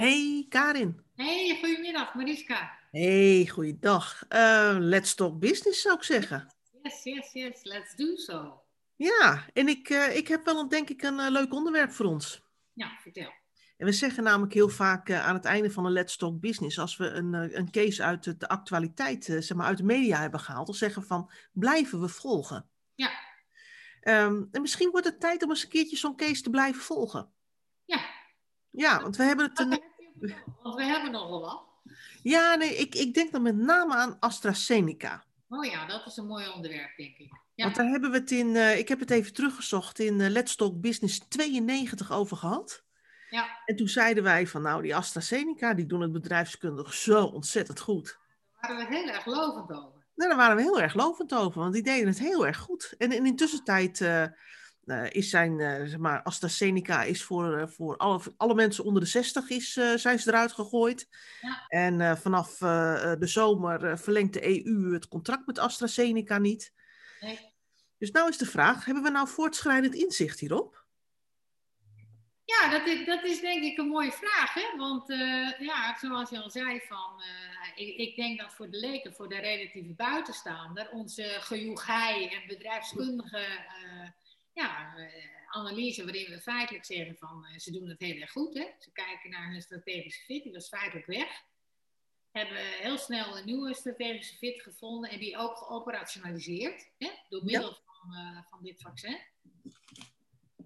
Hey Karin. Hey, goedemiddag Mariska. Hey, goeiedag. Uh, let's talk business zou ik zeggen. Yes, yes, yes. Let's do so. Ja, en ik, uh, ik heb wel een, denk ik een uh, leuk onderwerp voor ons. Ja, vertel. En we zeggen namelijk heel vaak aan het einde van een Let's Talk Business, als we een, een case uit de actualiteit, zeg maar uit de media hebben gehaald, dan zeggen van blijven we volgen. Ja. Um, en misschien wordt het tijd om eens een keertje zo'n case te blijven volgen. Ja. Ja, want we hebben het... Een... Want we hebben nogal wat. Ja, nee, ik, ik denk dan met name aan AstraZeneca. Oh ja, dat is een mooi onderwerp, denk ik. Ja. Want daar hebben we het in, uh, ik heb het even teruggezocht, in uh, Let's Talk Business 92 over gehad. Ja. En toen zeiden wij van, nou, die AstraZeneca, die doen het bedrijfskundig zo ontzettend goed. Daar waren we heel erg lovend over. Nou, daar waren we heel erg lovend over, want die deden het heel erg goed. En, en in tussentijd uh, uh, is zijn, uh, zeg maar, AstraZeneca is voor, voor alle, alle mensen onder de 60 is, zijn ze eruit gegooid. Ja. En vanaf de zomer verlengt de EU het contract met AstraZeneca niet. Nee. Dus nou is de vraag, hebben we nou voortschrijdend inzicht hierop? Ja, dat is, dat is denk ik een mooie vraag. Hè? Want uh, ja, zoals je al zei, van, uh, ik, ik, denk dat voor de leken, voor de relatieve buitenstaander, onze gejoegij en bedrijfskundige uh, ja, analyse, waarin we feitelijk zeggen van ze doen het heel erg goed. Hè? Ze kijken naar hun strategische fit, die was feitelijk weg. Hebben heel snel een nieuwe strategische fit gevonden en die ook geoperationaliseerd hè? door middel ja. van, van dit vaccin.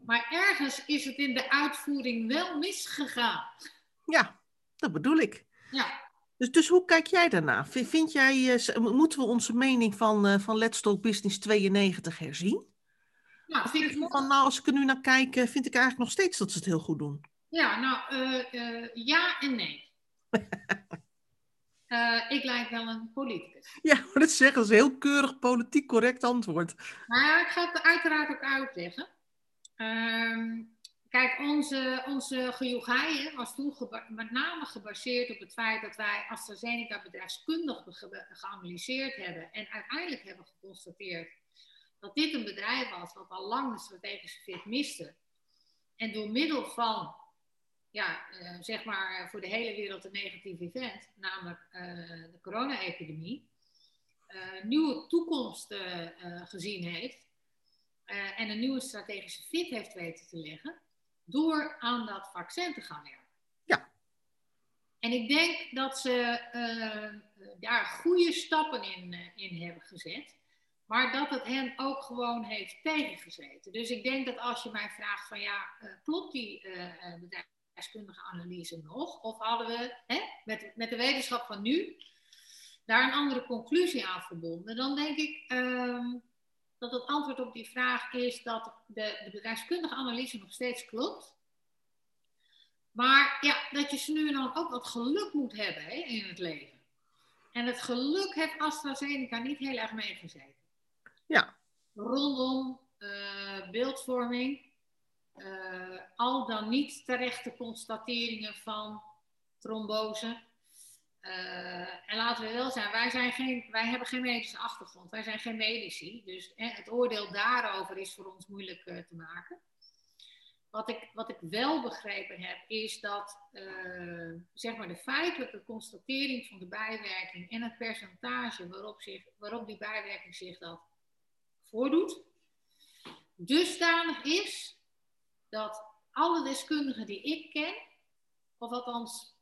Maar ergens is het in de uitvoering wel misgegaan. Ja, dat bedoel ik. Ja. Dus, dus hoe kijk jij daarna? Vind jij, moeten we onze mening van, uh, van Let's Talk Business 92 herzien? Nou, vind ik van, nou, als ik er nu naar kijk, uh, vind ik eigenlijk nog steeds dat ze het heel goed doen. Ja, nou, ja en nee. ik lijk wel een politicus. Ja, maar dat zeggen is een heel keurig politiek correct antwoord. Maar ja, ik ga het uiteraard ook uitleggen. Um, kijk, onze, onze was toen met name gebaseerd op het feit dat wij AstraZeneca bedrijfskundig ge geanalyseerd hebben en uiteindelijk hebben geconstateerd dat dit een bedrijf was wat al lang de strategische fit miste. En door middel van, ja, uh, zeg maar voor de hele wereld een negatief event, namelijk uh, de corona-epidemie, uh, nieuwe toekomst gezien heeft en een nieuwe strategische fit heeft weten te leggen door aan dat vaccin te gaan werken. Ja. En ik denk dat ze daar goede stappen in, in hebben gezet, maar dat het hen ook gewoon heeft tegengezeten. Dus ik denk dat als je mij vraagt van ja, klopt die bedrijfskundige analyse nog? Of hadden we hè, met, met de wetenschap van nu daar een andere conclusie aan verbonden? Dan denk ik ehm, dat het antwoord op die vraag is dat de, de bedrijfskundige analyse nog steeds klopt. Maar ja, dat je ze nu dan ook wat geluk moet hebben in het leven. En het geluk heeft AstraZeneca niet heel erg meegezeten. Ja. Rondom uh, beeldvorming, uh, al dan niet terechte constateringen van trombose. Uh, en laten we wel zijn, wij, zijn geen, wij hebben geen medische achtergrond, wij zijn geen medici. Dus het oordeel daarover is voor ons moeilijk te maken. Wat ik, wat ik wel begrepen heb, is dat zeg maar de feitelijke constatering van de bijwerking en het percentage waarop, zich, waarop die bijwerking zich dat voordoet, dusdanig is dat alle deskundigen die ik ken, of althans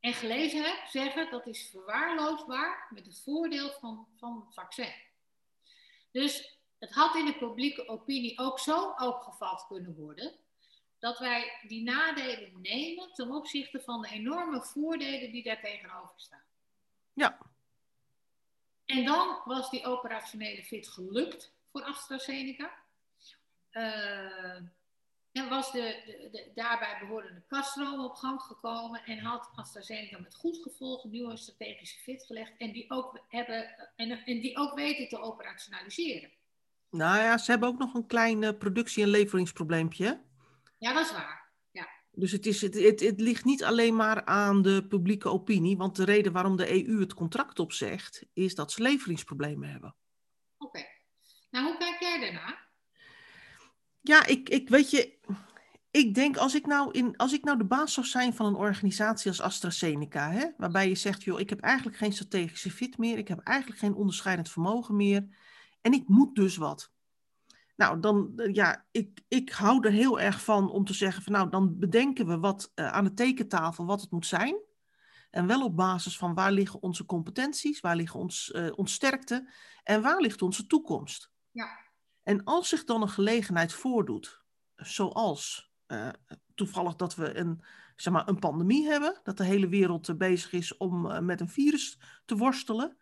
en gelezen heb, zeggen dat is verwaarloosbaar met het voordeel van, van het vaccin. Dus het had in de publieke opinie ook zo opgevat kunnen worden dat wij die nadelen nemen ten opzichte van de enorme voordelen die daar tegenover staan. Ja. En dan was die operationele fit gelukt voor AstraZeneca. Uh, en was de, de, de, daarbij behorende kaststroom op gang gekomen en had AstraZeneca met goed gevolg een nieuwe strategische fit gelegd en die ook, hebben, en, en die ook weten te operationaliseren. Nou ja, ze hebben ook nog een klein uh, productie- en leveringsprobleempje. Ja, dat is waar. Dus het, is, het, het, het ligt niet alleen maar aan de publieke opinie, want de reden waarom de EU het contract opzegt, is dat ze leveringsproblemen hebben. Oké. Okay. Nou, hoe kijk jij daarna? Ja, ik, ik weet je, Ik denk, als ik, nou in, als ik nou de baas zou zijn van een organisatie als AstraZeneca, hè, waarbij je zegt, joh, ik heb eigenlijk geen strategische fit meer, ik heb eigenlijk geen onderscheidend vermogen meer en ik moet dus wat. Nou, dan, eh, ja, ik, ik hou er heel erg van om te zeggen van, nou, dan bedenken we wat uh, aan de tekentafel wat het moet zijn. En wel op basis van waar liggen onze competenties, waar liggen ons, uh, ons sterkte en waar ligt onze toekomst. Ja. En als zich dan een gelegenheid voordoet, zoals uh, toevallig dat we een, zeg maar, een pandemie hebben, dat de hele wereld bezig is om met een virus te worstelen.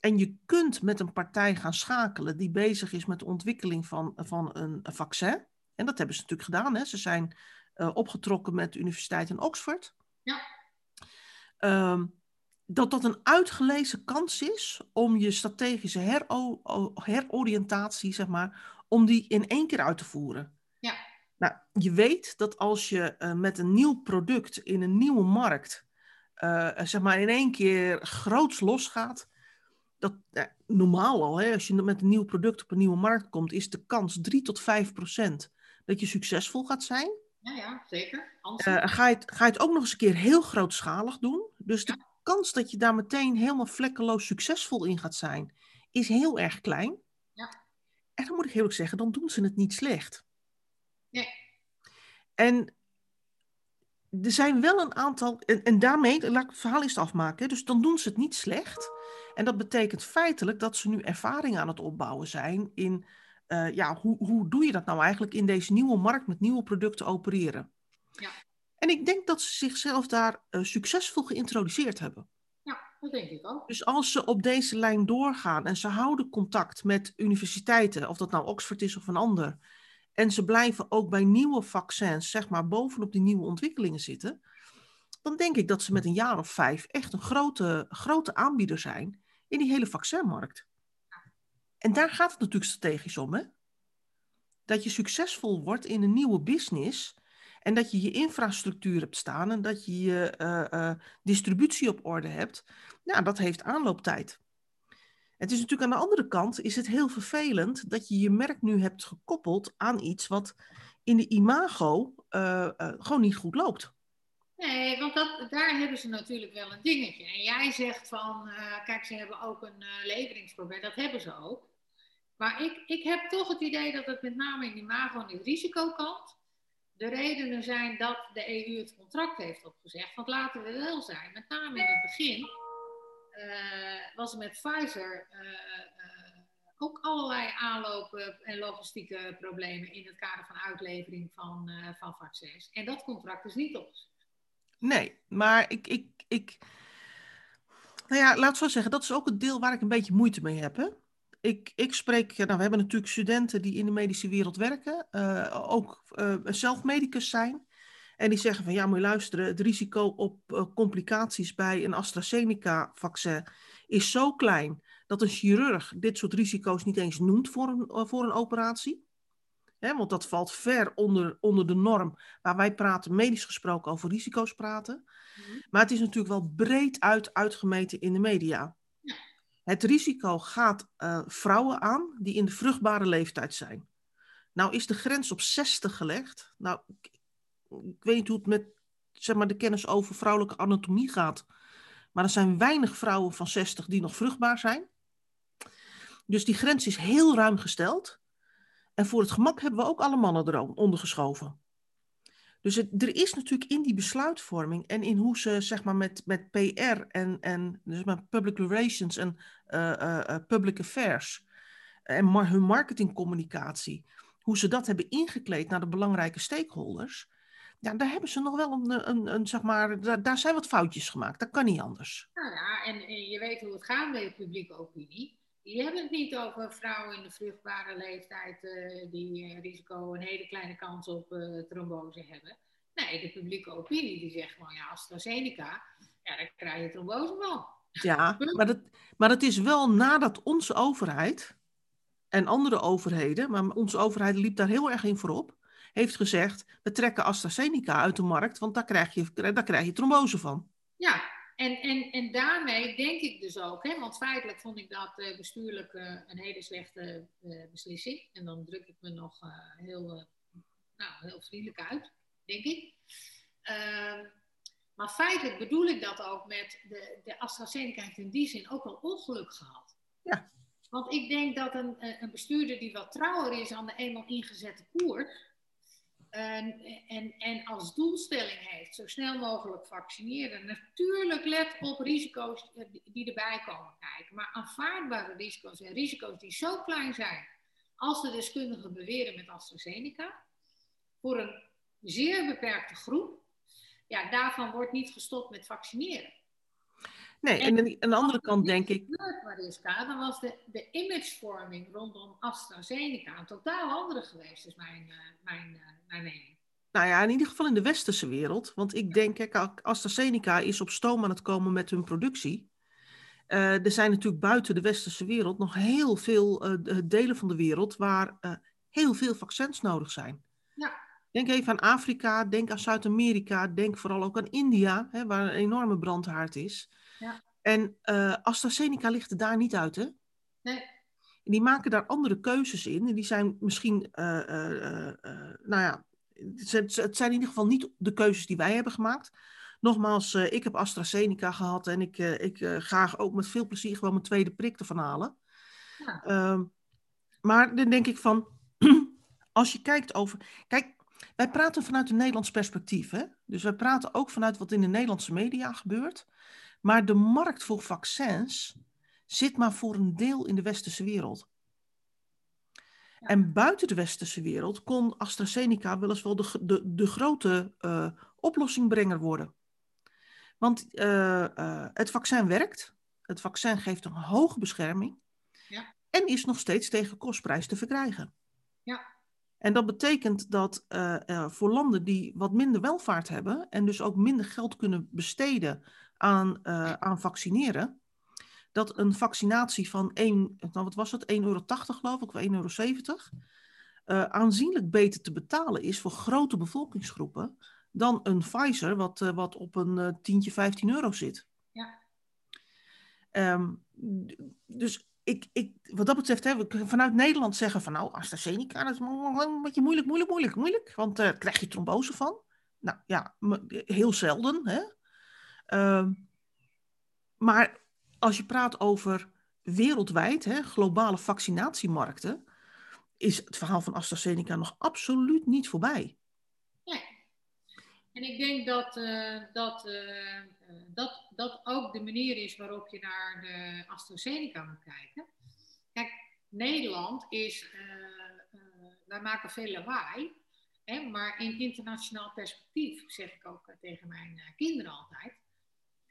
En je kunt met een partij gaan schakelen die bezig is met de ontwikkeling van, van een, een vaccin. En dat hebben ze natuurlijk gedaan. Hè. Ze zijn uh, opgetrokken met de Universiteit in Oxford. Ja. Um, dat dat een uitgelezen kans is om je strategische hero heroriëntatie, zeg maar, om die in één keer uit te voeren. Ja. Nou, je weet dat als je uh, met een nieuw product in een nieuwe markt, uh, zeg maar, in één keer groots losgaat, dat normaal al, hè, als je met een nieuw product op een nieuwe markt komt, is de kans 3 tot 5 procent dat je succesvol gaat zijn. Ja, ja, zeker. ga, je het, ga je het ook nog eens een keer heel grootschalig doen. Dus de ja kans dat je daar meteen helemaal vlekkeloos succesvol in gaat zijn, is heel erg klein. Ja. En dan moet ik eerlijk zeggen, dan doen ze het niet slecht. Nee. En er zijn wel een aantal, en, en daarmee, laat ik het verhaal eens afmaken, dus dan doen ze het niet slecht. En dat betekent feitelijk dat ze nu ervaring aan het opbouwen zijn in, uh, ja, hoe, hoe doe je dat nou eigenlijk in deze nieuwe markt met nieuwe producten opereren? Ja. En ik denk dat ze zichzelf daar uh, succesvol geïntroduceerd hebben. Ja, dat denk ik ook. Dus als ze op deze lijn doorgaan en ze houden contact met universiteiten, of dat nou Oxford is of een ander, en ze blijven ook bij nieuwe vaccins, zeg maar, bovenop die nieuwe ontwikkelingen zitten, dan denk ik dat ze met een jaar of vijf echt een grote, grote aanbieder zijn in die hele vaccinmarkt. En daar gaat het natuurlijk strategisch om, hè? Dat je succesvol wordt in een nieuwe business en dat je je infrastructuur hebt staan en dat je je uh, uh, distributie op orde hebt, nou, dat heeft aanlooptijd. Het is natuurlijk aan de andere kant is het heel vervelend dat je je merk nu hebt gekoppeld aan iets wat in de imago uh, gewoon niet goed loopt. Nee, want dat, daar hebben ze natuurlijk wel een dingetje. En jij zegt van, kijk, ze hebben ook een leveringsprobleem. Dat hebben ze ook. Maar ik, ik heb toch het idee dat het met name in de imago en de risicokant de redenen zijn dat de EU het contract heeft opgezegd. Want laten we wel zijn, met name in het begin uh, was er met Pfizer ook allerlei aanlopen en logistieke problemen in het kader van uitlevering van, van vaccins. En dat contract is niet opgezegd. Nee, maar ik, ik, ik. Nou ja, laat zo zeggen, dat is ook het deel waar ik een beetje moeite mee heb. Hè? ik, ik spreek, nou, we hebben natuurlijk studenten die in de medische wereld werken, uh, ook uh, zelf medicus zijn. En die zeggen van ja, moet je luisteren, het risico op uh, complicaties bij een AstraZeneca-vaccin is zo klein dat een chirurg dit soort risico's niet eens noemt voor een, voor een operatie. Hè, want dat valt ver onder, onder de norm waar wij praten, medisch gesproken, over risico's praten. Mm-hmm. Maar het is natuurlijk wel breed uit uitgemeten in de media. Het risico gaat uh, vrouwen aan die in de vruchtbare leeftijd zijn. Nou is de grens op 60 gelegd. Nou, ik, ik weet niet hoe het met zeg maar, de kennis over vrouwelijke anatomie gaat. Maar er zijn weinig vrouwen van 60 die nog vruchtbaar zijn. Dus die grens is heel ruim gesteld. En voor het gemak hebben we ook alle mannen eronder geschoven. Dus er is natuurlijk in die besluitvorming en in hoe ze zeg maar met, met PR en, en dus met public relations en uh, uh, public affairs en hun marketingcommunicatie, hoe ze dat hebben ingekleed naar de belangrijke stakeholders, ja, daar hebben ze nog wel een, een, een zeg maar, daar, daar, zijn wat foutjes gemaakt. Dat kan niet anders. Nou ja, en, en je weet hoe het gaat bij de publieke opinie. Die hebben het niet over vrouwen in de vruchtbare leeftijd uh, die uh, risico een hele kleine kans op uh, trombose hebben. Nee, de publieke opinie die zegt van ja, AstraZeneca, ja, daar krijg je trombose van. Ja, maar dat, maar dat is wel nadat onze overheid en andere overheden, maar onze overheid liep daar heel erg in voorop, heeft gezegd, we trekken AstraZeneca uit de markt, want daar krijg je, daar krijg je trombose van. Ja, en, en, en daarmee denk ik dus ook, hè, want feitelijk vond ik dat uh, bestuurlijk uh, een hele slechte uh, beslissing. En dan druk ik me nog heel nou, heel vriendelijk uit, denk ik. Ehm, maar feitelijk bedoel ik dat ook met de, de AstraZeneca heeft in die zin ook wel ongeluk gehad. Ja. Want ik denk dat een, een bestuurder die wat trouwer is aan de eenmaal ingezette koers, en, en, en als doelstelling heeft zo snel mogelijk vaccineren. Natuurlijk let op risico's die erbij komen kijken, maar aanvaardbare risico's en risico's die zo klein zijn als de deskundigen beweren met AstraZeneca, voor een zeer beperkte groep, ja, daarvan wordt niet gestopt met vaccineren. Nee, en, aan de andere kant denk ik. Mariska, dan was de, de imagevorming rondom AstraZeneca een totaal andere geweest, is mijn, uh, mijn, uh, mijn mening. Nou ja, in ieder geval in de westerse wereld. Want ik denk, kijk, AstraZeneca is op stoom aan het komen met hun productie. Uh, er zijn natuurlijk buiten de westerse wereld nog heel veel delen van de wereld waar heel veel vaccins nodig zijn. Ja. Denk even aan Afrika, denk aan Zuid-Amerika, denk vooral ook aan India, hè, waar een enorme brandhaard is. Ja. En uh, AstraZeneca ligt er daar niet uit, hè? Nee. En die maken daar andere keuzes in. En die zijn misschien, uh, uh, nou ja, het, het, zijn in ieder geval niet de keuzes die wij hebben gemaakt. Nogmaals, ik heb AstraZeneca gehad en ik, ik ga ook met veel plezier gewoon mijn tweede prik ervan halen. Ja. Ehm, maar dan denk ik van, als je kijkt over. Kijk, wij praten vanuit een Nederlands perspectief. Hè? Dus wij praten ook vanuit wat in de Nederlandse media gebeurt. Maar de markt voor vaccins zit maar voor een deel in de westerse wereld. Ja. En buiten de westerse wereld kon AstraZeneca wel eens wel de, de, de grote uh, oplossing worden. Want uh, uh, het vaccin werkt, het vaccin geeft een hoge bescherming ja. en is nog steeds tegen kostprijs te verkrijgen. Ja. En dat betekent dat voor landen die wat minder welvaart hebben en dus ook minder geld kunnen besteden aan, uh, aan vaccineren, dat een vaccinatie van 1, nou wat was het, 1,80 euro geloof ik, of 1,70 euro, uh, aanzienlijk beter te betalen is voor grote bevolkingsgroepen dan een Pfizer wat, uh, wat op een tientje, 15 euro zit. Ja. Um, dus ik, ik, wat dat betreft, hè, we vanuit Nederland zeggen van nou, AstraZeneca, dat is een beetje moeilijk, moeilijk, moeilijk, moeilijk, want daar krijg je trombose van. Nou ja, heel zelden, hè. Uh, maar als je praat over wereldwijd, hè, globale vaccinatiemarkten, is het verhaal van AstraZeneca nog absoluut niet voorbij. Nee. En ik denk dat, uh, dat, uh, dat dat ook de manier is waarop je naar de AstraZeneca moet kijken. Kijk, Nederland is, uh, wij maken veel lawaai, hè, maar in internationaal perspectief, zeg ik ook tegen mijn kinderen altijd,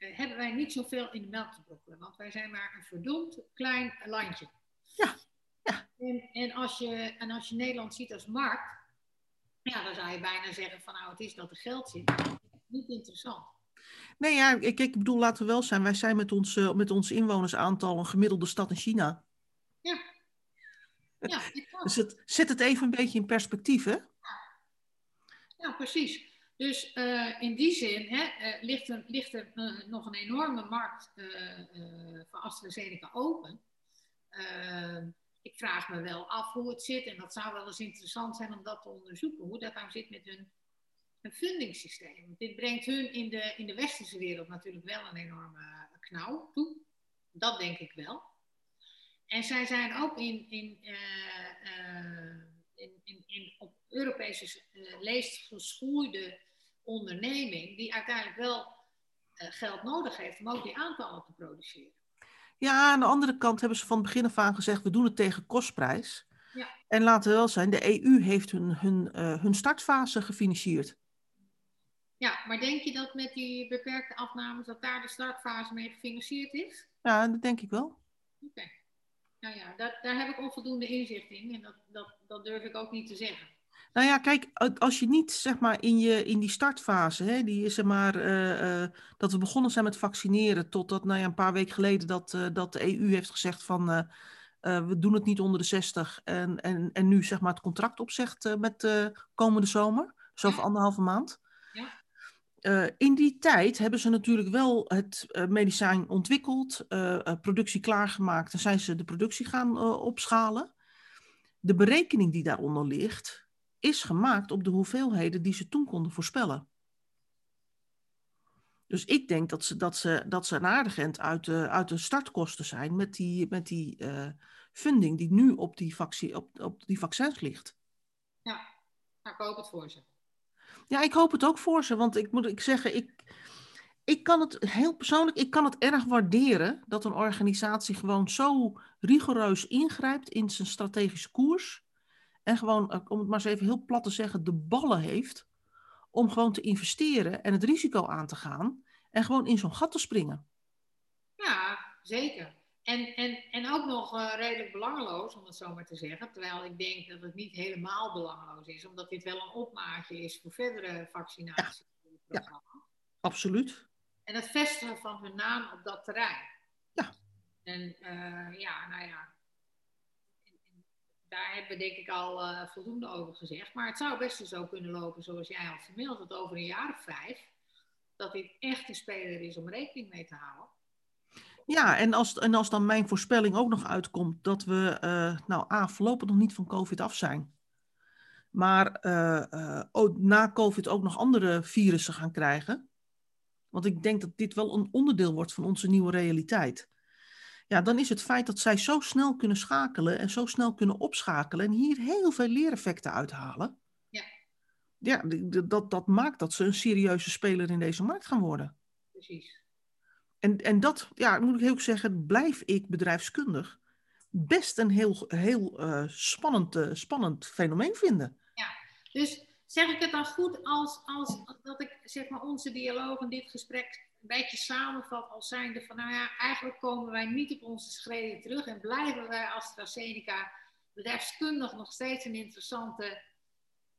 hebben wij niet zoveel in de melk te brokkelen. Want wij zijn maar een verdomd klein landje. Ja. ja. En, en, als je, en als je Nederland ziet als markt, ja, dan zou je bijna zeggen van nou, het is dat er geld zit. Niet interessant. Nee, ja, ik, ik bedoel, laten we wel zijn. Wij zijn met ons, uh, met ons inwonersaantal een gemiddelde stad in China. Ja. ja dus het, zet het even een beetje in perspectief, hè? Ja, precies. Dus uh, in die zin hè, uh, ligt er, ligt er uh, nog een enorme markt voor AstraZeneca open. ik vraag me wel af hoe het zit en dat zou wel eens interessant zijn om dat te onderzoeken, hoe dat nou zit met hun, hun fundingssysteem. Dit brengt hun in de, in de westerse wereld natuurlijk wel een enorme knauw toe. Dat denk ik wel. En zij zijn ook in, in, in, in, in op Europese leest geschoeide onderneming die uiteindelijk wel uh, geld nodig heeft om ook die aantallen te produceren. Ja, aan de andere kant hebben ze van het begin af aan gezegd, we doen het tegen kostprijs. Ja. En laten we wel zijn, de EU heeft hun, hun, uh, hun startfase gefinancierd. Ja, maar denk je dat met die beperkte afnames, dat daar de startfase mee gefinancierd is? Ja, dat denk ik wel. Oké. Okay. Nou ja, dat, daar heb ik onvoldoende inzicht in en dat, dat, dat durf ik ook niet te zeggen. Nou ja, kijk, als je niet zeg maar in, je, in die startfase, hè, die is zeg maar, uh, uh, dat we begonnen zijn met vaccineren, totdat nou ja, een paar weken geleden dat, uh, dat de EU heeft gezegd van we doen het niet onder de 60 en, en, en nu zeg maar het contract opzegt met de komende zomer, dus over anderhalve maand. Ja. in die tijd hebben ze natuurlijk wel het medicijn ontwikkeld, productie klaargemaakt en zijn ze de productie gaan opschalen. De berekening die daaronder ligt, is gemaakt op de hoeveelheden die ze toen konden voorspellen. Dus ik denk dat ze, dat ze, dat ze een aardig uit de, uit de startkosten zijn met die, met die uh, funding die nu op die, vaccin, op, op die vaccins ligt. Ja, nou, ik hoop het voor ze. Ja, ik hoop het ook voor ze, want ik moet ik zeggen, ik, ik kan het heel persoonlijk, ik kan het erg waarderen dat een organisatie gewoon zo rigoureus ingrijpt in zijn strategische koers. En gewoon, eh, om het maar eens even heel plat te zeggen, de ballen heeft om gewoon te investeren en het risico aan te gaan en gewoon in zo'n gat te springen. Ja, zeker. En, en, en ook nog uh, redelijk belangeloos, om het zo maar te zeggen. Terwijl ik denk dat het niet helemaal belangeloos is, omdat dit wel een opmaatje is voor verdere vaccinatie. Ja, ja absoluut. En het vestigen van hun naam op dat terrein. Ja. En uh, ja, nou ja, daar hebben we denk ik al uh, voldoende over gezegd. Maar het zou best zo kunnen lopen zoals jij al vermeld, dat over een jaar of vijf, dat dit echt een speler is om rekening mee te houden. Ja, en als, en als dan mijn voorspelling ook nog uitkomt dat we, uh, nou A, voorlopig nog niet van COVID af zijn. Maar ook, na COVID ook nog andere virussen gaan krijgen. Want ik denk dat dit wel een onderdeel wordt van onze nieuwe realiteit ja, dan is het feit dat zij zo snel kunnen schakelen en zo snel kunnen opschakelen en hier heel veel leereffecten uithalen. Ja. Ja, dat, dat maakt dat ze een serieuze speler in deze markt gaan worden. Precies. En, en dat, ja, moet ik heel zeggen, blijf ik bedrijfskundig best een heel, heel uh, spannend, uh, spannend fenomeen vinden. Ja, dus zeg ik het dan goed als, als dat ik zeg maar onze dialoog en dit gesprek een beetje samenvat als zijnde van, nou ja, eigenlijk komen wij niet op onze schreden terug en blijven wij AstraZeneca bedrijfskundig nog steeds een interessante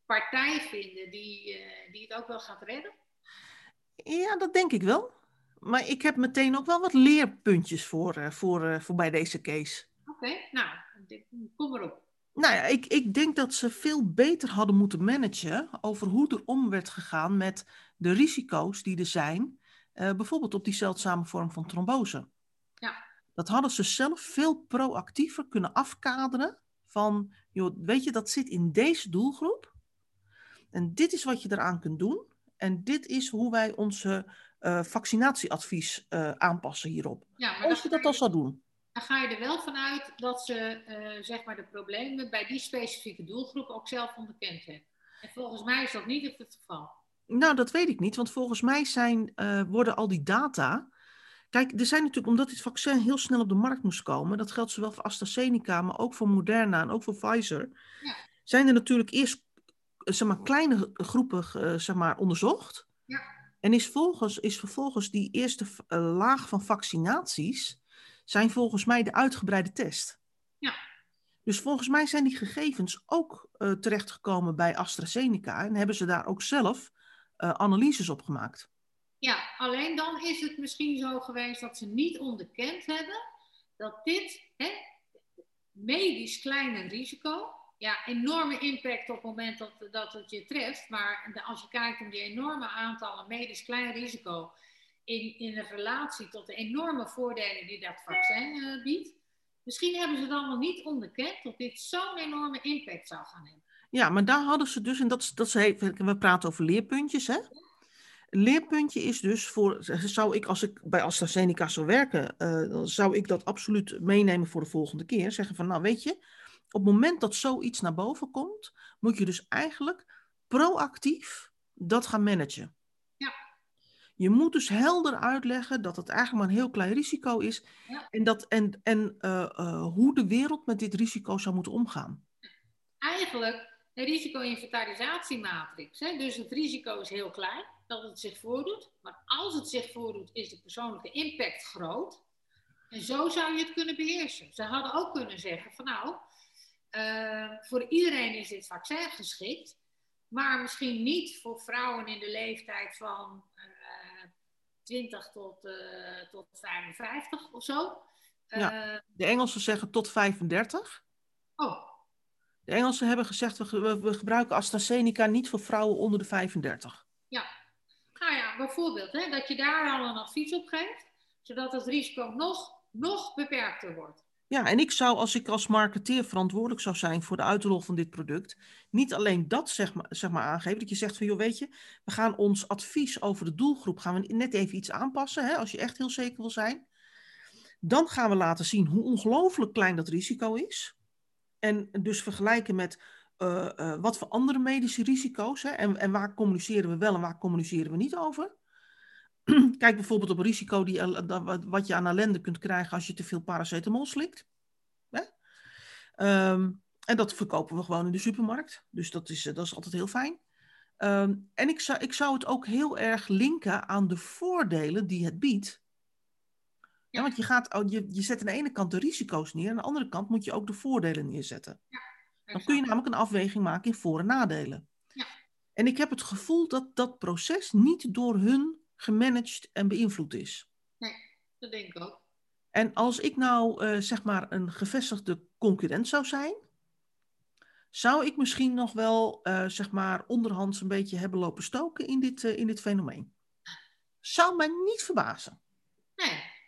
partij vinden die, uh, die het ook wel gaat redden? Ja, dat denk ik wel. Maar ik heb meteen ook wel wat leerpuntjes voor, uh, voor, uh, voor bij deze case. Oké, okay, nou, kom erop. Nou ja, ik, ik denk dat ze veel beter hadden moeten managen over hoe er om werd gegaan met de risico's die er zijn uh, bijvoorbeeld op die zeldzame vorm van trombose. Ja. Dat hadden ze zelf veel proactiever kunnen afkaderen van, joh, weet je, dat zit in deze doelgroep. En dit is wat je eraan kunt doen. En dit is hoe wij onze uh, vaccinatieadvies uh, aanpassen hierop. Ja, Als je dat al zou doen. Dan ga je er wel vanuit dat ze uh, zeg maar de problemen bij die specifieke doelgroep ook zelf onderkend hebben. En volgens mij is dat niet het geval. Nou, dat weet ik niet, want volgens mij zijn, uh, worden al die data. Kijk, er zijn natuurlijk, omdat dit vaccin heel snel op de markt moest komen, dat geldt zowel voor AstraZeneca, maar ook voor Moderna en ook voor Pfizer, ja. zijn er natuurlijk eerst eh, zeg maar, kleine groepen uh, zeg maar, onderzocht. Ja. En is, volgens, is vervolgens die eerste uh, laag van vaccinaties, zijn volgens mij de uitgebreide test. Ja. Dus volgens mij zijn die gegevens ook uh, terechtgekomen bij AstraZeneca en hebben ze daar ook zelf uh, analyses op gemaakt. Ja, alleen dan is het misschien zo geweest dat ze niet onderkend hebben dat dit hè, medisch kleine risico, ja, enorme impact op het moment dat, dat het je treft, maar als je kijkt om die enorme aantallen medisch klein risico in, in relatie tot de enorme voordelen die dat vaccin uh, biedt, misschien hebben ze dan wel niet onderkend dat dit zo'n enorme impact zou gaan hebben. Ja, maar daar hadden ze dus, en dat, dat ze, we praten over leerpuntjes, hè? Leerpuntje is dus voor, zou ik als ik bij AstraZeneca zou werken, uh, dan zou ik dat absoluut meenemen voor de volgende keer. Zeggen van, nou weet je, op het moment dat zoiets naar boven komt, moet je dus eigenlijk proactief dat gaan managen. Ja. Je moet dus helder uitleggen dat het eigenlijk maar een heel klein risico is ja. en, dat, en, en uh, uh, hoe de wereld met dit risico zou moeten omgaan. Eigenlijk een risico-inventarisatiematrix. Dus het risico is heel klein dat het zich voordoet. Maar als het zich voordoet, is de persoonlijke impact groot. En zo zou je het kunnen beheersen. Ze hadden ook kunnen zeggen van nou, uh, voor iedereen is dit vaccin geschikt. Maar misschien niet voor vrouwen in de leeftijd van uh, 20 tot, uh, tot 55 of zo. Ja, de Engelsen zeggen tot 35. Oh, de Engelsen hebben gezegd, we, we, gebruiken AstraZeneca niet voor vrouwen onder de 35. Ja, nou ja, bijvoorbeeld hè, dat je daar al een advies op geeft, zodat het risico nog, nog beperkter wordt. Ja, en ik zou, als ik als marketeer verantwoordelijk zou zijn voor de uitrol van dit product, niet alleen dat zeg maar, zeg maar aangeven, dat je zegt van, joh, weet je, we gaan ons advies over de doelgroep, gaan we net even iets aanpassen, hè, als je echt heel zeker wil zijn. Dan gaan we laten zien hoe ongelooflijk klein dat risico is. En dus vergelijken met uh, uh, wat voor andere medische risico's, hè, en, en waar communiceren we wel en waar communiceren we niet over. Kijk bijvoorbeeld op risico die, wat je aan ellende kunt krijgen als je te veel paracetamol slikt. Um, en dat verkopen we gewoon in de supermarkt. Dus dat is, dat is altijd heel fijn. Um, en ik zou, ik zou het ook heel erg linken aan de voordelen die het biedt. Ja. want je, gaat, je, je zet aan de ene kant de risico's neer, aan de andere kant moet je ook de voordelen neerzetten. Ja, Dan kun je namelijk een afweging maken in voor- en nadelen. Ja. En ik heb het gevoel dat dat proces niet door hun gemanaged en beïnvloed is. Nee, dat denk ik ook. En als ik nou uh, zeg maar een gevestigde concurrent zou zijn, zou ik misschien nog wel uh, zeg maar onderhands een beetje hebben lopen stoken in dit, uh, in dit fenomeen. Zou mij niet verbazen.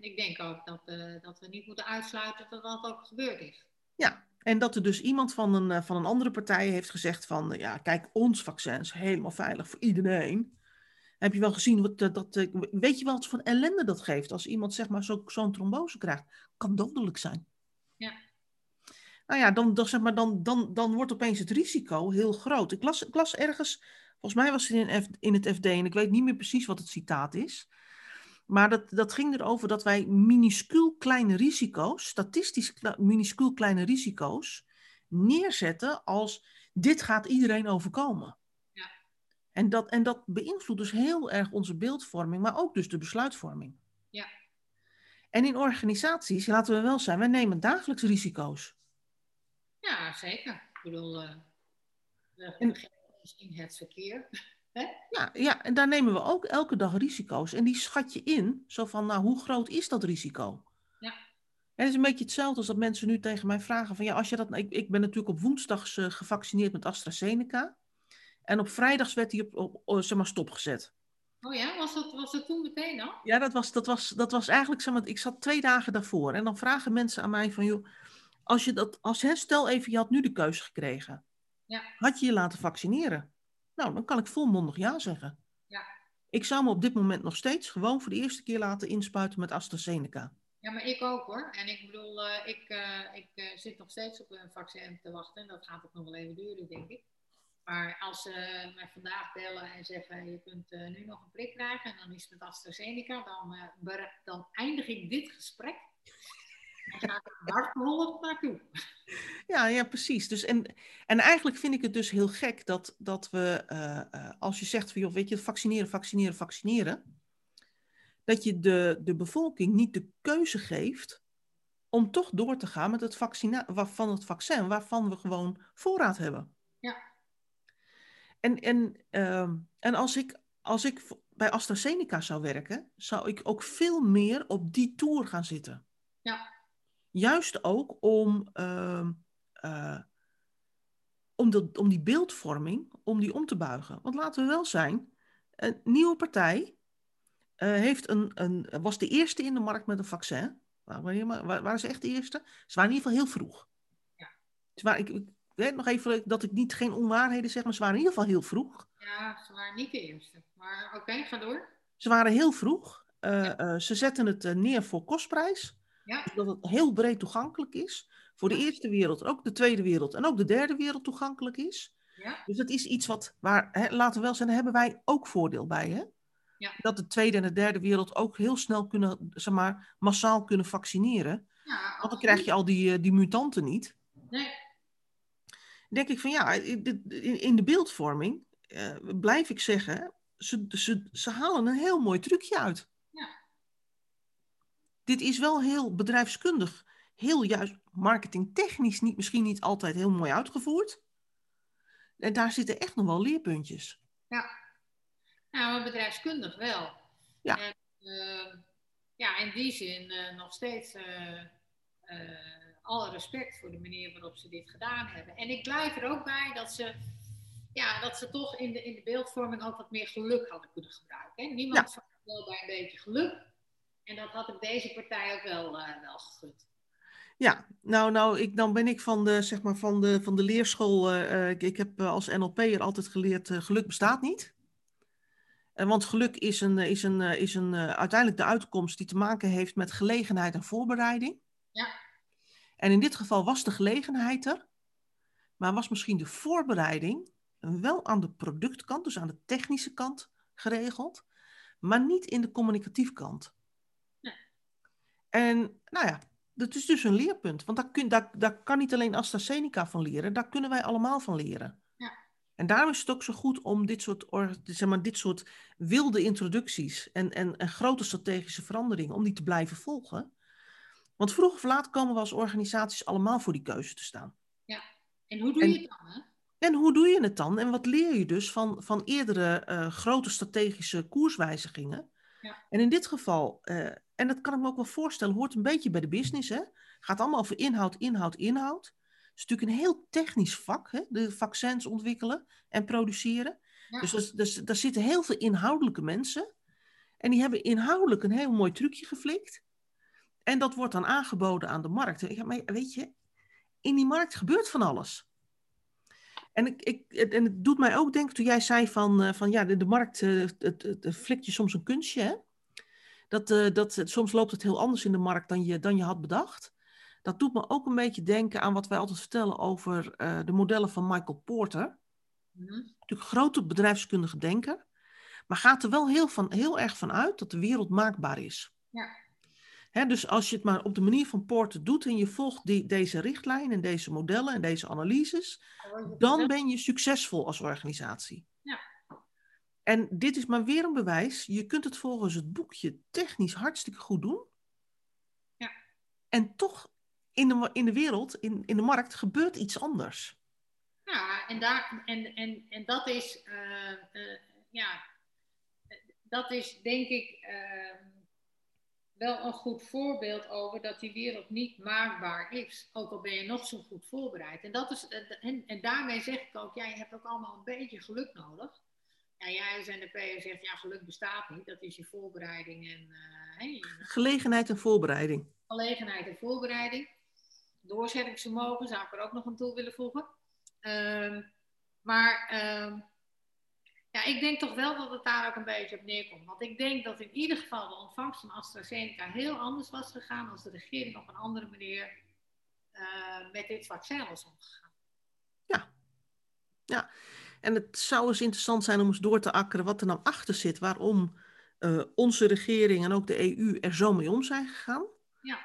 Ik denk ook dat, dat we niet moeten uitsluiten dat dat ook gebeurd is. Ja, en dat er dus iemand van een, van een andere partij heeft gezegd van, ja, kijk, ons vaccin is helemaal veilig voor iedereen. Heb je wel gezien, wat, dat, weet je wel wat voor ellende dat geeft als iemand zeg maar zo'n zo trombose krijgt? Kan dodelijk zijn. Ja. Nou ja, dan, dan, zeg maar, dan, dan, dan wordt opeens het risico heel groot. Ik las, ik las ergens, volgens mij was het in, in het FD, en ik weet niet meer precies wat het citaat is. Maar dat, dat ging erover dat wij minuscuul kleine risico's, statistisch minuscuul kleine risico's, neerzetten als dit gaat iedereen overkomen. En dat, en dat beïnvloedt dus heel erg onze beeldvorming, maar ook dus de besluitvorming. Ja. En in organisaties, laten we wel zijn, wij nemen dagelijks risico's. Ja, zeker. Ik bedoel, uh, we en, in het verkeer. Ja, ja, en daar nemen we ook elke dag risico's. En die schat je in, zo van, nou, hoe groot is dat risico? Ja. En het is een beetje hetzelfde als dat mensen nu tegen mij vragen van, ja, als je dat, ik, ik ben natuurlijk op woensdags uh, gevaccineerd met AstraZeneca. En op vrijdags werd hij op, op, op zeg maar, stopgezet. Oh ja, was dat, was dat toen meteen al? Ja, dat was, dat was, dat was eigenlijk, zeg maar, ik zat twee dagen daarvoor. En dan vragen mensen aan mij van, joh, als je dat, als, hè, stel even, je had nu de keuze gekregen. Ja. Had je je laten vaccineren? Nou, dan kan ik volmondig ja zeggen. Ja. Ik zou me op dit moment nog steeds gewoon voor de eerste keer laten inspuiten met AstraZeneca. Ja, maar ik ook hoor. En ik bedoel, uh, ik, uh, ik uh, zit nog steeds op een vaccin te wachten. Dat gaat ook nog wel even duren, denk ik. Maar als ze mij vandaag bellen en zeggen: je kunt nu nog een prik krijgen en dan is het met AstraZeneca, dan, dan eindig ik dit gesprek. En ga ik er hardgeholpen naartoe. Ja, ja, precies. Dus en, en eigenlijk vind ik het dus heel gek dat, dat we, uh, als je zegt van joh, weet je, vaccineren, vaccineren, vaccineren, dat je de, de bevolking niet de keuze geeft om toch door te gaan met het vaccina van het vaccin, waarvan we gewoon voorraad hebben. Ja. En, en, uh, en als, ik, als ik bij AstraZeneca zou werken, zou ik ook veel meer op die tour gaan zitten. Ja. Juist ook om, uh, uh, om, om die beeldvorming, om die om te buigen. Want laten we wel zijn, een nieuwe partij eh, heeft een, een, was de eerste in de markt met een vaccin. Waren ze echt de eerste? Ze waren in ieder geval heel vroeg. Ja. Ze waren, ik, nog even dat ik niet geen onwaarheden zeg, maar ze waren in ieder geval heel vroeg. Ja, ze waren niet de eerste. Maar oké, okay, ga door. Ze waren heel vroeg. Uh, ja. uh, ze zetten het uh, neer voor kostprijs. Ja. Dat het heel breed toegankelijk is. Voor de eerste wereld, ook de tweede wereld en ook de derde wereld toegankelijk is. Ja. Dus dat is iets wat, waar, hè, laten we wel zijn, daar hebben wij ook voordeel bij. Hè? Ja. Dat de tweede en de derde wereld ook heel snel kunnen, zeg maar, massaal kunnen vaccineren. Ja, Want dan krijg je al die, die mutanten niet. Nee denk ik van ja, in de beeldvorming uh, blijf ik zeggen, ze, ze, ze halen een heel mooi trucje uit. Dit is wel heel bedrijfskundig, heel juist marketingtechnisch niet, misschien niet altijd heel mooi uitgevoerd. En daar zitten echt nog wel leerpuntjes. Ja, nou, maar bedrijfskundig wel. Ja. En, uh, ja, in die zin uh, nog steeds alle respect voor de manier waarop ze dit gedaan hebben. En ik blijf er ook bij dat ze, ja, dat ze toch in de, in de beeldvorming ook wat meer geluk hadden kunnen gebruiken. Hè? Niemand ja. wel bij een beetje geluk. En dat had ik deze partij ook wel, uh, wel gegund. Ja, nou, nou ik, dan ben ik van de, zeg maar, van de, van de leerschool. eh, eh, ik, ik heb als NLP'er altijd geleerd: eh, geluk bestaat niet. Want geluk is, een, is, een, is een, uiteindelijk de uitkomst die te maken heeft met gelegenheid en voorbereiding. Ja. En in dit geval was de gelegenheid er, maar was misschien de voorbereiding wel aan de productkant, dus aan de technische kant geregeld, maar niet in de communicatieve kant. En nou ja, dat is dus een leerpunt. Want daar, kun, daar, daar kan niet alleen AstraZeneca van leren, daar kunnen wij allemaal van leren. Ja. En daarom is het ook zo goed om dit soort, or- zeg maar, dit soort wilde introducties en, en, en grote strategische veranderingen, om die te blijven volgen. Want vroeg of laat komen we als organisaties allemaal voor die keuze te staan. En hoe doe En- je het dan? Hè? En hoe doe je het dan? En wat leer je dus van, van eerdere eh, grote strategische koerswijzigingen? Ja. En in dit geval, eh, en dat kan ik me ook wel voorstellen, hoort een beetje bij de business. Hè? Gaat allemaal over inhoud, inhoud, inhoud. Het is natuurlijk een heel technisch vak, hè? de vaccins ontwikkelen en produceren. Ja. Dus, dus, dus daar zitten heel veel inhoudelijke mensen. En die hebben inhoudelijk een heel mooi trucje geflikt. En dat wordt dan aangeboden aan de markt. Ja, maar weet je, in die markt gebeurt van alles. En, ik, ik, het- en het doet mij ook denken, toen jij zei van, eh, van ja, de, de markt, eh, het, het, het flikt je soms een kunstje. Hè? Dat, eh, dat, het- soms loopt het heel anders in de markt dan je, dan je had bedacht. Dat doet me ook een beetje denken aan wat wij altijd vertellen over eh, de modellen van Michael Porter. Mhm. Natuurlijk grote bedrijfskundige denker. Maar gaat er wel heel, van, heel erg van uit dat de wereld maakbaar is. Ja. Hè, dus als je het maar op de manier van Porter doet en je volgt die, deze richtlijn en deze modellen en deze analyses, Dan ben je succesvol als organisatie. En dit is maar weer een bewijs. Je kunt het volgens het boekje technisch hartstikke goed doen. Ja. En toch in de, in de wereld, in, in de markt, gebeurt iets anders. Ja, en, daar, en, en, en dat is, eh, eh, ja, dat is denk ik eh, wel een goed voorbeeld over dat die wereld niet maakbaar is. Ook al ben je nog zo goed voorbereid. En, dat is, en, en daarmee zeg ik ook, ja, je hebt ook allemaal een beetje geluk nodig. Ja, jij NDP'er zegt, ja, geluk bestaat niet. Dat is je voorbereiding en eh, Gelegenheid en voorbereiding. gelegenheid en voorbereiding. Doorzettingsvermogen zou ik er ook nog aan toe willen voegen. Ehm, maar ehm, ja, ik denk toch wel dat het daar ook een beetje op neerkomt. Want ik denk dat in ieder geval de ontvangst van AstraZeneca heel anders was gegaan als de regering op een andere manier eh, met dit vaccin was omgegaan. En het zou eens interessant zijn om eens door te akkeren wat er nou achter zit. Waarom eh, onze regering en ook de EU er zo mee om zijn gegaan. Ja.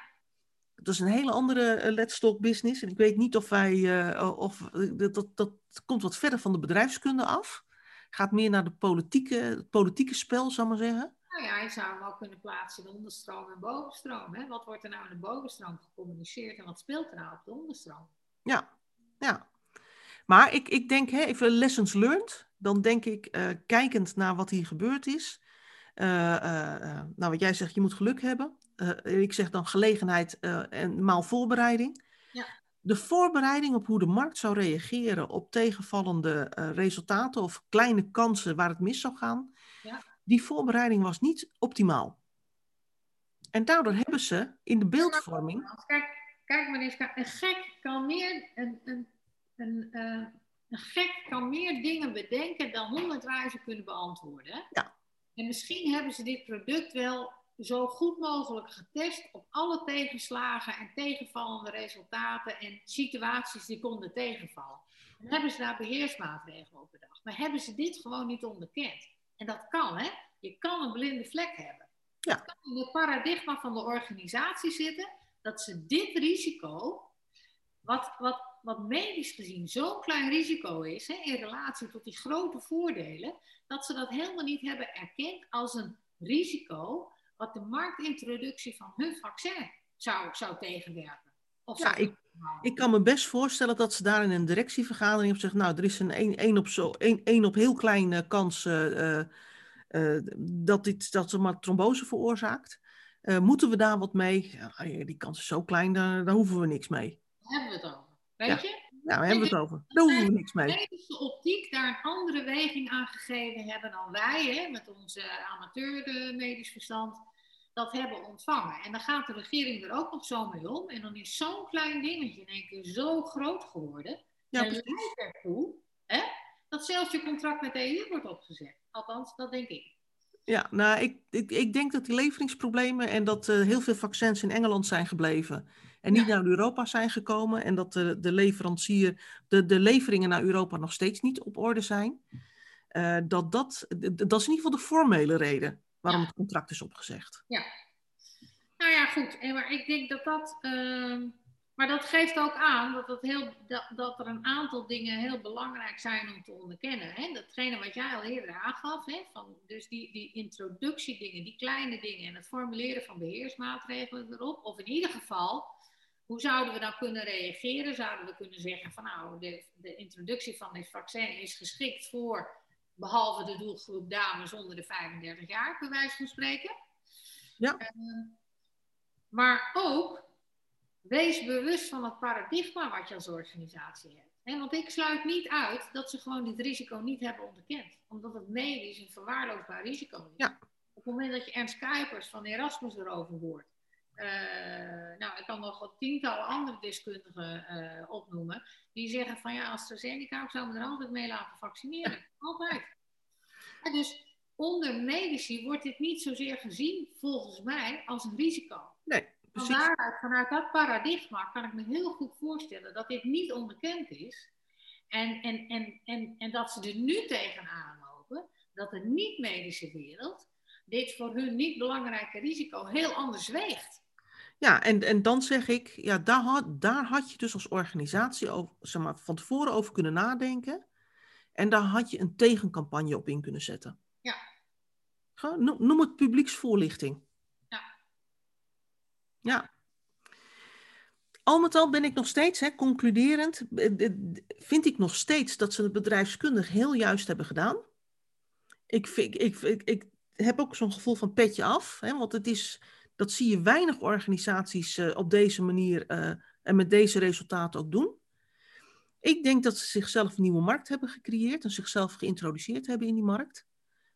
Dat is een hele andere let's talk business. En ik weet niet of wij, eh, of, dat, dat, dat komt wat verder van de bedrijfskunde af. Gaat meer naar de politieke, het politieke spel, ik maar zeggen. Nou ja, je zou hem ook kunnen plaatsen in onderstroom en bovenstroom. Hè? Wat wordt er nou in de bovenstroom gecommuniceerd en wat speelt er nou op de onderstroom? Ja, ja. Maar ik, ik denk, hè, even lessons learned. Dan denk ik, eh, kijkend naar wat hier gebeurd is. eh, eh, nou, wat jij zegt, je moet geluk hebben. Ik zeg dan gelegenheid en maal voorbereiding. Ja. De voorbereiding op hoe de markt zou reageren op tegenvallende resultaten of kleine kansen waar het mis zou gaan. Ja. Die voorbereiding was niet optimaal. En daardoor hebben ze in de beeldvorming. Kijk, kijk maar eens, kijk, een gek kan meer, een, een, een, eh, een gek kan meer dingen bedenken dan honderd wijzen kunnen beantwoorden. Ja. En misschien hebben ze dit product wel zo goed mogelijk getest op alle tegenslagen en tegenvallende resultaten en situaties die konden tegenvallen. En hebben ze daar beheersmaatregelen op bedacht. Maar hebben ze dit gewoon niet onderkend? En dat kan, hè? Je kan een blinde vlek hebben. Ja. Het kan in het paradigma van de organisatie zitten dat ze dit risico, wat, wat, wat medisch gezien zo'n klein risico is hè, in relatie tot die grote voordelen, dat ze dat helemaal niet hebben erkend als een risico wat de marktintroductie van hun vaccin zou, zou tegenwerken. Of Ja, ik-. Ik kan me best voorstellen dat ze daar in een directievergadering hebben gezegd, nou, er is een één één op, zo, één, één op heel kleine kans eh, eh, eh, dat dit dat ze maar trombose veroorzaakt. Moeten we daar wat mee? Ja, die kans is zo klein, daar, daar hoeven we niks mee. Hebben we het over. Weet Ja. je? Nou, daar hebben we het over. Daar hoeven we niks mee. medische optiek daar een andere weging aan gegeven hebben dan wij, hè, met onze amateur eh, medisch verstand. dat hebben ontvangen. En dan gaat de regering er ook nog zo mee om. En dan is zo'n klein dingetje in één keer zo groot geworden. Ja, en leidt ertoe hè, dat zelfs je contract met de EU wordt opgezet. Althans, dat denk ik. Ja, nou, ik, ik, ik denk dat die leveringsproblemen en dat eh, heel veel vaccins in Engeland zijn gebleven en niet Ja. naar Europa zijn gekomen en dat de, de leverancier, de, de leveringen naar Europa nog steeds niet op orde zijn. eh, dat, dat, dat is in ieder geval de formele reden waarom Ja. het contract is opgezegd. Nou ja, goed. En maar ik denk dat dat. ehm, maar dat geeft ook aan dat, het heel, dat, dat er een aantal dingen heel belangrijk zijn om te onderkennen. Hè? Datgene wat jij al eerder aangaf. Hè? Van, dus die, die introductiedingen, die kleine dingen en het formuleren van beheersmaatregelen erop. Of in ieder geval, hoe zouden we dan kunnen reageren? Zouden we kunnen zeggen van nou, de, de introductie van dit vaccin is geschikt voor, behalve de doelgroep dames onder de 35 jaar, bij wijze van spreken. Ja. Ehm, maar ook, wees bewust van het paradigma wat je als organisatie hebt. Want ik sluit niet uit dat ze gewoon dit risico niet hebben onderkend. Omdat het medisch een verwaarloosbaar risico is. Ja. Op het moment dat je Ernst Kuipers van Erasmus erover hoort. Eh, nou, ik kan nog wat tientallen andere deskundigen eh, opnoemen. Die zeggen van ja, AstraZeneca, ik zou me er altijd mee laten vaccineren. Altijd. En dus onder medici wordt dit niet zozeer gezien, volgens mij, als een risico. Nee, precies. Vandaar, vanuit dat paradigma kan ik me heel goed voorstellen dat dit niet onbekend is. En, en, en, en, en dat ze er nu tegenaan lopen, dat de niet-medische wereld dit voor hun niet belangrijke risico heel anders weegt. Ja, en, en dan zeg ik, ja, daar had, daar had je dus als organisatie over, zeg maar, van tevoren over kunnen nadenken. En daar had je een tegencampagne op in kunnen zetten. Ja. Noem het publieksvoorlichting. Ja. Ja. Al met al ben ik nog steeds, hè, concluderend, eh, eh, vind ik nog steeds dat ze het bedrijfskundig heel juist hebben gedaan. Ik, vind, ik, ik, ik heb ook zo'n gevoel van petje af, hè, want het is, dat zie je weinig organisaties eh, op deze manier eh, en met deze resultaten ook doen. Ik denk dat ze zichzelf een nieuwe markt hebben gecreëerd en zichzelf geïntroduceerd hebben in die markt.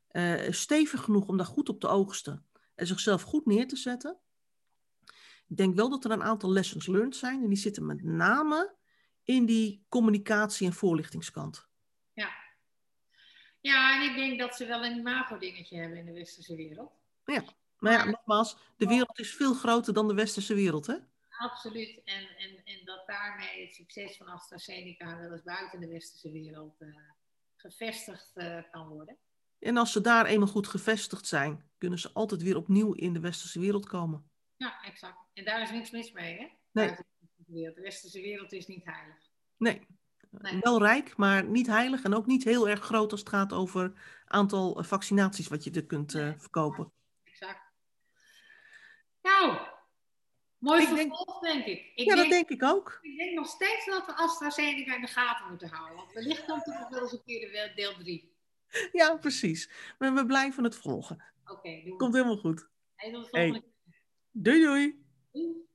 Eh, stevig genoeg om daar goed op te oogsten en zichzelf goed neer te zetten. Ik denk wel dat er een aantal lessons learned zijn en die zitten met name in die communicatie- en voorlichtingskant. Ja, en ik denk dat ze wel een imago-dingetje hebben in de westerse wereld. Maar ja, nogmaals, de wereld is veel groter dan de westerse wereld, hè? Absoluut. En, en, en dat daarmee het succes van AstraZeneca wel eens buiten de westerse wereld eh, gevestigd eh, kan worden. En als ze daar eenmaal goed gevestigd zijn, kunnen ze altijd weer opnieuw in de westerse wereld komen. Ja, exact. En daar is niks mis mee, hè? Nee. De westerse wereld. Is niet heilig. Nee, Nee. wel rijk, maar niet heilig en ook niet heel erg groot als het gaat over aantal eh, vaccinaties wat je er kunt verkopen. Nou, mooi Ik denk- vervolg, denk ik. Ik, Ja, dat denk, denk ik ook. ik denk nog steeds dat we AstraZeneca in de gaten moeten houden. Want wellicht komt er nog wel eens een keer de deel 3. Ja, precies. Maar we blijven het volgen. Oké, we. Komt helemaal goed. Hey, tot de Hey. volgende Doei. Doei.